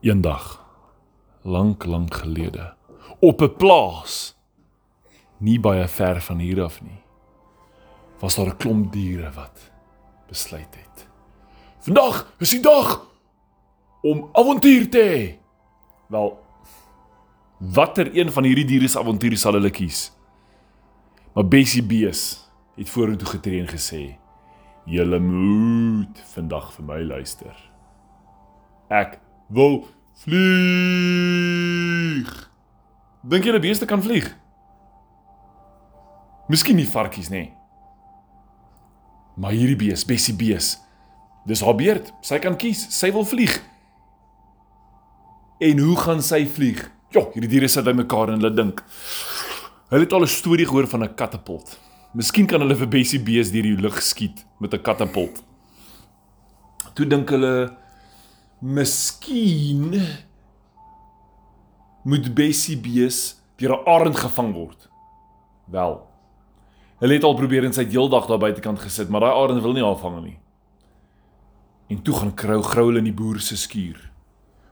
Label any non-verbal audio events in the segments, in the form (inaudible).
Eendag, lank lank gelede, op 'n plaas nie baie ver van hier af nie, was daar 'n klomp diere wat besluit het. Vandag is die dag om avontuur te hê. Wel, watter een van hierdie diere se avonture sal hulle kies? Maar Bessie Bees het vorentoe getree en gesê: "Julle moet vandag vir my luister. Ek wil vlieg." Dink julle beeste kan vlieg? Miskien nie varkies nie. Maar hierdie bees, Bessie Bees, dis haar beurt. Sy kan kies. Sy wil vlieg. En hoe gaan sy vlieg? Ja, hierdie diere sit bymekaar en hulle dink. Hulle het al 'n storie gehoor van 'n katapult. Miskien kan hulle vir Bessie Bees deur die lug skiet met 'n katapult. Toe dink hulle miskien moet Bessie Bees deur 'n arend gevang word. Wel. Hulle het al probeer en sy het heeldag daar buitekant gesit, maar daai arend wil nie haar vang nie. En toe gaan krou grou hulle in die boer se skuur.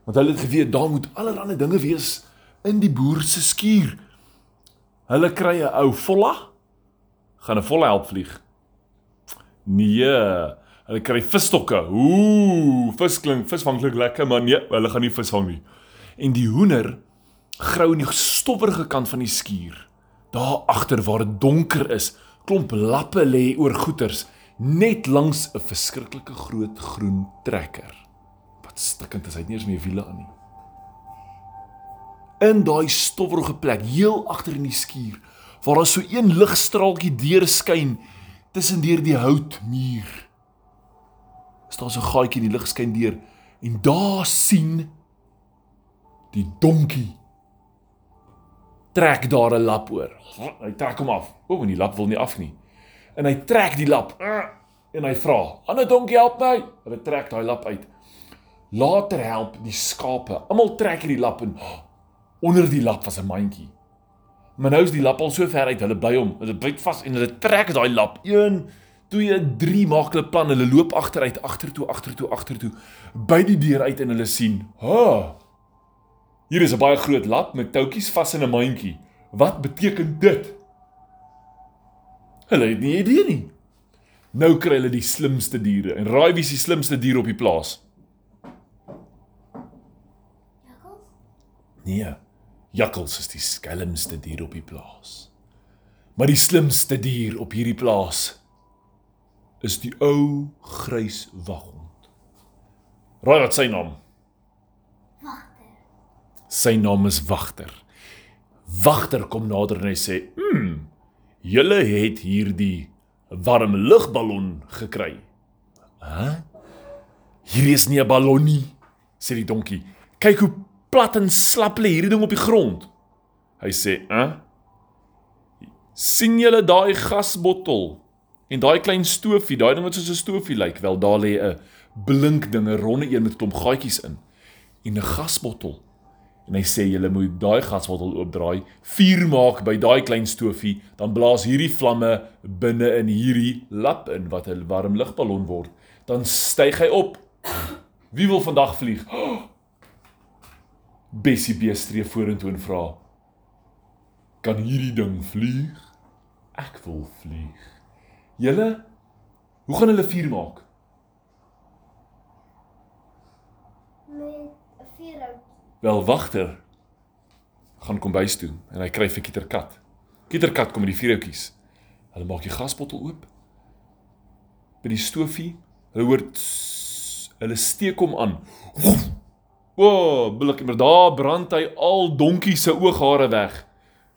Want hulle het geweet daar moet allerlei dinge wees in die boer se skuur. Hulle kry 'n ou volla. Gaan 'n volla help vlieg. Nee, hulle kry visstokke. Ooh, vis klink, vis vang klink lekker, maar nee, hulle gaan nie vis vang nie. En die hoender grou in die stowwerige kant van die skuur. Daar agter waar dit donker is, klomp lappe lê oor goeters net langs 'n verskriklike groot groen trekker. Wat stikkend is, hy het nie eens meer wiele aan nie. In daai stowwerige plek, heel agter in die skuur, waar daar so een ligstraaltjie deurskyn tussen deur die houtmuur. Is daar so 'n gaatjie in die lig skyn deur en daar sien die donkie trek daar 'n lap oor. Hy trek hom af. O, en die lap wil nie af nie. En hy trek die lap en hy vra: "Ander donkie, help my." Hulle trek daai lap uit. Later help die skape. Almal trek hierdie lap en onder die lap was 'n mandjie. Maar nou is die lap al so ver uit, hulle bly hom. Hulle byt vas en hulle trek daai lap. 1 2 3 maak hulle plan. Hulle loop agteruit, agtertoe, agtertoe, agtertoe by die deur uit en hulle sien: "Ha! Hier is 'n baie groot lap met toutjies vas in 'n mandjie. Wat beteken dit?" Hulle het nie idee nie. Nou kry hulle die slimste diere en raai wie is die slimste dier op die plaas? Jakkals? Nee. Jakkals is die skelmste dier op die plaas. Maar die slimste dier op hierdie plaas is die ou grys waghond. Raai wat sy naam? Wagter. Sy naam is Wagter. Wagter kom nader en hy sê: "Hm, julle het hierdie warm lugballon gekry." Hæ? Hier is nie 'n ballon nie, sê die donkie. Kyk hoe plat en slap lê hierdie ding op die grond. Hy sê: "Hæ? sien julle daai gasbottel en daai klein stofie, daai ding wat soos 'n stofie lyk, wel daar lê 'n blink ding, 'n ronde een met 'n klomp gaatjies in en 'n gasbottel." En hy sê julle moet daai gasbottel oopdraai, vuur maak by daai klein stofie, dan blaas hierdie vlamme binne in hierdie lap in wat 'n warm lugballon word. Dan styg hy op. Wie wil vandag vlieg? (gasps) Bessie beestree vorentoe en vra: "Kan hierdie ding vlieg?" Ek wil vlieg. Julle, hoe gaan hulle vuur maak? Met vuurhout. Wel wagter gaan kombuis toe en hy kry vir Kieterkat. Kieterkat kom met die vuurhoutjies. Hulle maak die gasbottel oop. By die stofie, hulle hoor tss, hulle steek hom aan. O, oh, billik, maar daar brand hy al donkie se ooghare weg.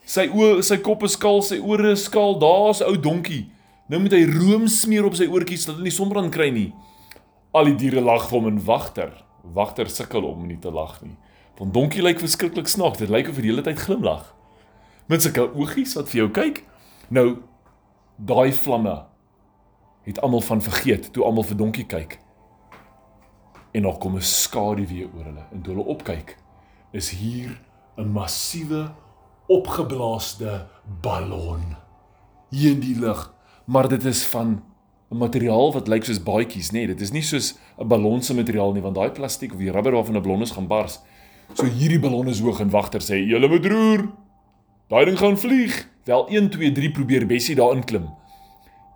Sy oë, sy kop is skaal, sy ore is skaal. Daar's ou donkie. Nou moet hy room smeer op sy oortjies dat hy nie sonbrand kry nie. Al die diere lag vir hom en wagter. Wagter sukkel om nie te lag nie. Want donkie lyk verskriklik snaaks. Dit lyk of hy die hele tyd glimlag. Met sulke oogies wat vir jou kyk. Nou daai vlamme het almal van vergeet toe almal vir donkie kyk. En daar kom 'n skaduwee oor hulle en toe hulle opkyk, is hier 'n massiewe opgeblaasde ballon hier in die lug, maar dit is van 'n materiaal wat lyk soos baadjies, nê. Nee, dit is nie soos 'n ballon se materiaal nie, want daai plastiek of die rubber waarvan 'n ballon is gaan bars. So hierdie ballon is hoog en wagter sê, "Julle moet roer. Daai ding gaan vlieg." Wel 1 2 3 probeer Bessie daarin klim.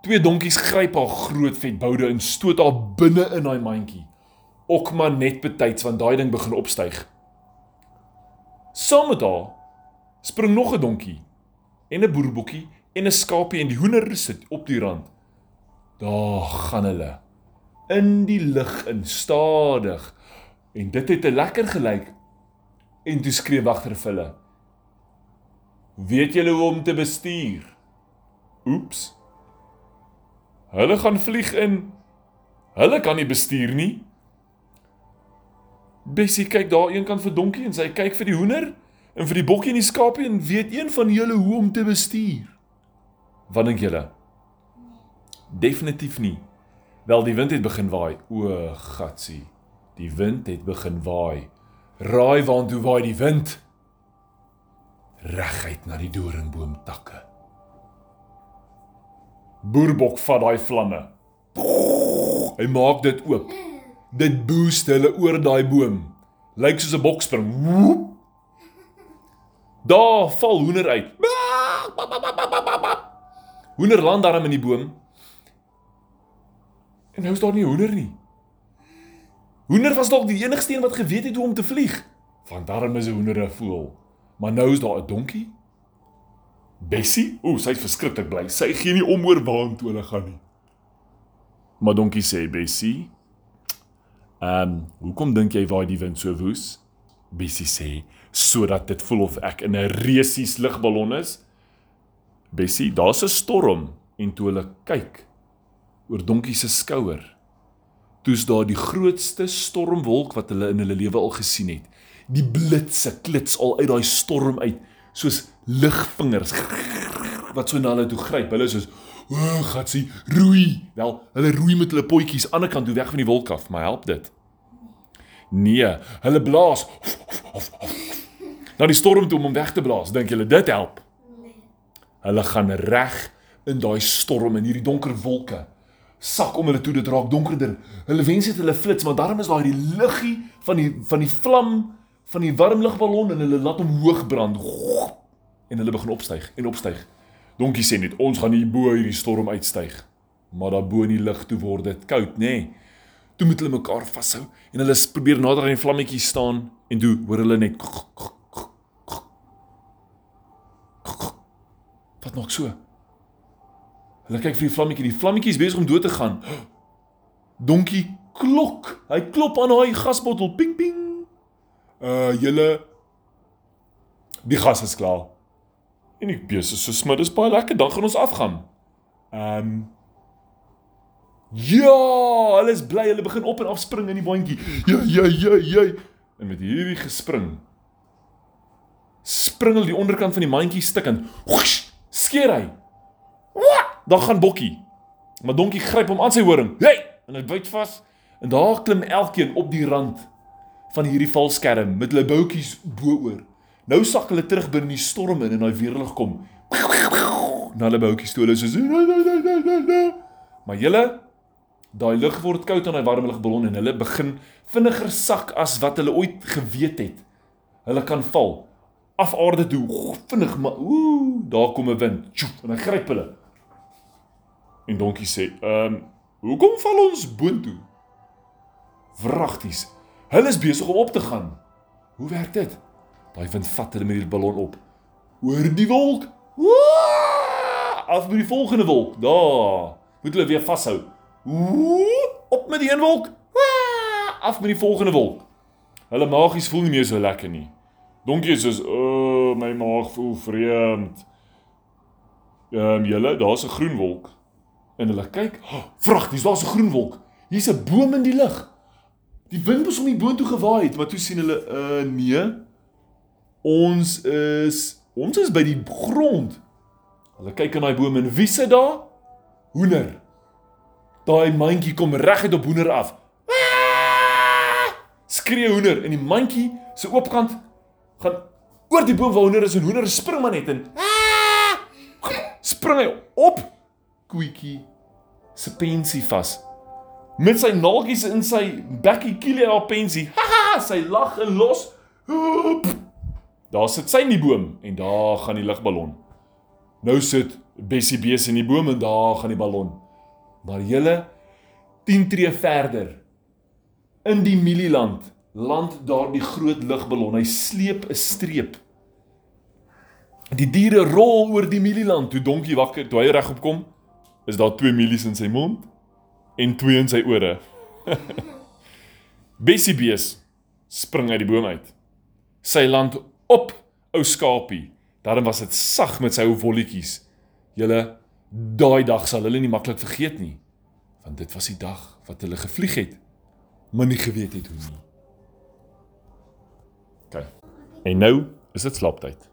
Twee donkies gryp haar groot vet boude en stoot haar binne in daai mandjie. Ook maar net betyds want daai ding begin opstyg. Saam met haar spring nog 'n donkie en 'n boerbokkie en 'n skapie en die hoender sit op die rand. Daar gaan hulle in die lug in stadig en dit het 'n lekker gelyk en toe skree wagter vir hulle. Weet julle hoe om te bestuur? Oeps. Hulle gaan vlieg in. Hulle kan nie bestuur nie. Bessie kyk daar eenkant vir donkie en sy kyk vir die hoender en vir die bokkie en die skapie en weet een van julle hoe om te bestuur? Wat dink julle? Definitief nie. Wel die wind het begin waai. O, gatsie. Die wind het begin waai. Raai waantoe waai die wind? Reguit na die doringboomtakke. Boerbok vat daai vlamme. Hy maak dit oop. Dit boost hulle oor daai boom. Lyk soos 'n bokspring. Daar val hoender uit. Hoender land daarin in die boom. En nou is daar nie hoender nie. Hoender was dalk die enigste een wat geweet het hoe om te vlieg. Want daarom is 'n hoender 'n voël. Maar nou is daar 'n donkie. Bessie, o, sy's verskriklik bly. Sy gee nie om oor waartoe hulle gaan nie. Maar donkie sê Bessie, "Ehm, um, hoekom dink jy waai die wind so woes?" Bessie sê, "Sodat dit voel of ek in 'n reusies ligballon is." Bessie, daar's 'n storm en toe hulle kyk oor donkie se skouer, toe's daar die grootste stormwolk wat hulle in hulle lewe al gesien het. Die blitse klits al uit daai storm uit soos ligvingers wat so na hulle toe gryp. Hulle is soos O, oh, gatsie, roei. Wel, hulle roei met hulle potjies aan die kant toe weg van die wolk af, maar help dit? Nee, hulle blaas. Na die storm toe om hom weg te blaas, dink julle dit help? Hulle gaan reg in daai storm in hierdie donker wolke. Sak om hulle toe dit raak donkerder. Hulle wens dit hulle flits, maar daarom is daar die liggie van die van die vlam van die warm ligballon en hulle laat hom hoog brand. En hulle begin opstyg en opstyg. Donkie sê net ons gaan hier bo hierdie storm uitstyg. Maar daar bo in die lug toe word dit koud, nê? Nee. Toe moet hulle mekaar vashou en hulle probeer nader aan die vlammetjie staan en toe hoor hulle net Wat maak so? Hulle kyk vir die vlammetjie, die vlammetjie is besig om dood te gaan. (gasps) Donkie klok. Hy klop aan daai gasbottel. Ping ping. Uh julle die gas is klaar. En ek besig so smid is baie lekker, dan gaan ons afgaan. Ehm um, Ja, hulle is bly, hulle begin op en af spring in die bandjie. Ja, ja, ja, ja. En met hierdie gespring spring hulle die onderkant van die mandjie stuk en skeer hy. Dan gaan Bokkie. Maar Donkie gryp hom aan sy horing. Hey! En hy byt vas en daar klim elkeen op die rand van hierdie valskerm met hulle boutjies bo-oor. Nou sak hulle terug binne die storm in en daai weerlig kom. Na hulle boutjies toe hulle so Maar julle daai lug word koud aan daai warm lugballon en hulle begin vinniger sak as wat hulle ooit geweet het. Hulle kan val af aarde toe vinnig maar ooh daar kom 'n wind tjoep, en hy gryp hulle. En donkie sê, "Ehm, um, hoekom val ons boontoe?" Wragties. Hulle is besig om op te gaan. Hoe werk dit? Daai wind vat hulle met die ballon op. Oor die wolk. Woah! Af met die volgende wolk. Daar. Moet hulle weer vashou. Op met die een wolk. Af met die volgende wolk. Hulle magies voel nie meer so lekker nie. Donkie sê, "O, oh, my maag voel vreemd." Ehm, um, julle, daar's 'n groen wolk. En hulle kyk, oh, "Vragties, daar's 'n groen wolk. Hier's 'n boom in die lug." Die wind was om die boom toe gewaai het, maar toe sien hulle, "Uh, nee. Ons is ons is by die grond." Hulle kyk in daai boom en wie sit daar? Hoender. Daai mandjie kom reguit op hoender af. Skree hoender en die mandjie se oopkant gaan oor die boom waar hoender is en hoender spring maar net in. Spring hy op koetjie se pensie vas. Met sy naaltjies in sy bekkie kiele haar pensie. Haha, sy lag en los. Hoep. Daar sit sy in die boom en daar gaan die lugballon. Nou sit Bessie Bees in die boom en daar gaan die ballon. Maar julle 10 tree verder in die mielieland land daar die groot lugballon. Hy sleep 'n streep. Die diere rol oor die mielieland. Toe donkie wakker, toe hy regop kom, is daar twee mielies in sy mond en twee in sy ore. (laughs) Bessie Bees spring uit die boom uit. Sy land op ou skapie. Daarom was dit sag met sy ou wolletjies. Julle daai dag sal hulle nie maklik vergeet nie, want dit was die dag wat hulle gevlieg het, maar nie geweet het hoe nie. OK. En nou is dit slaaptyd.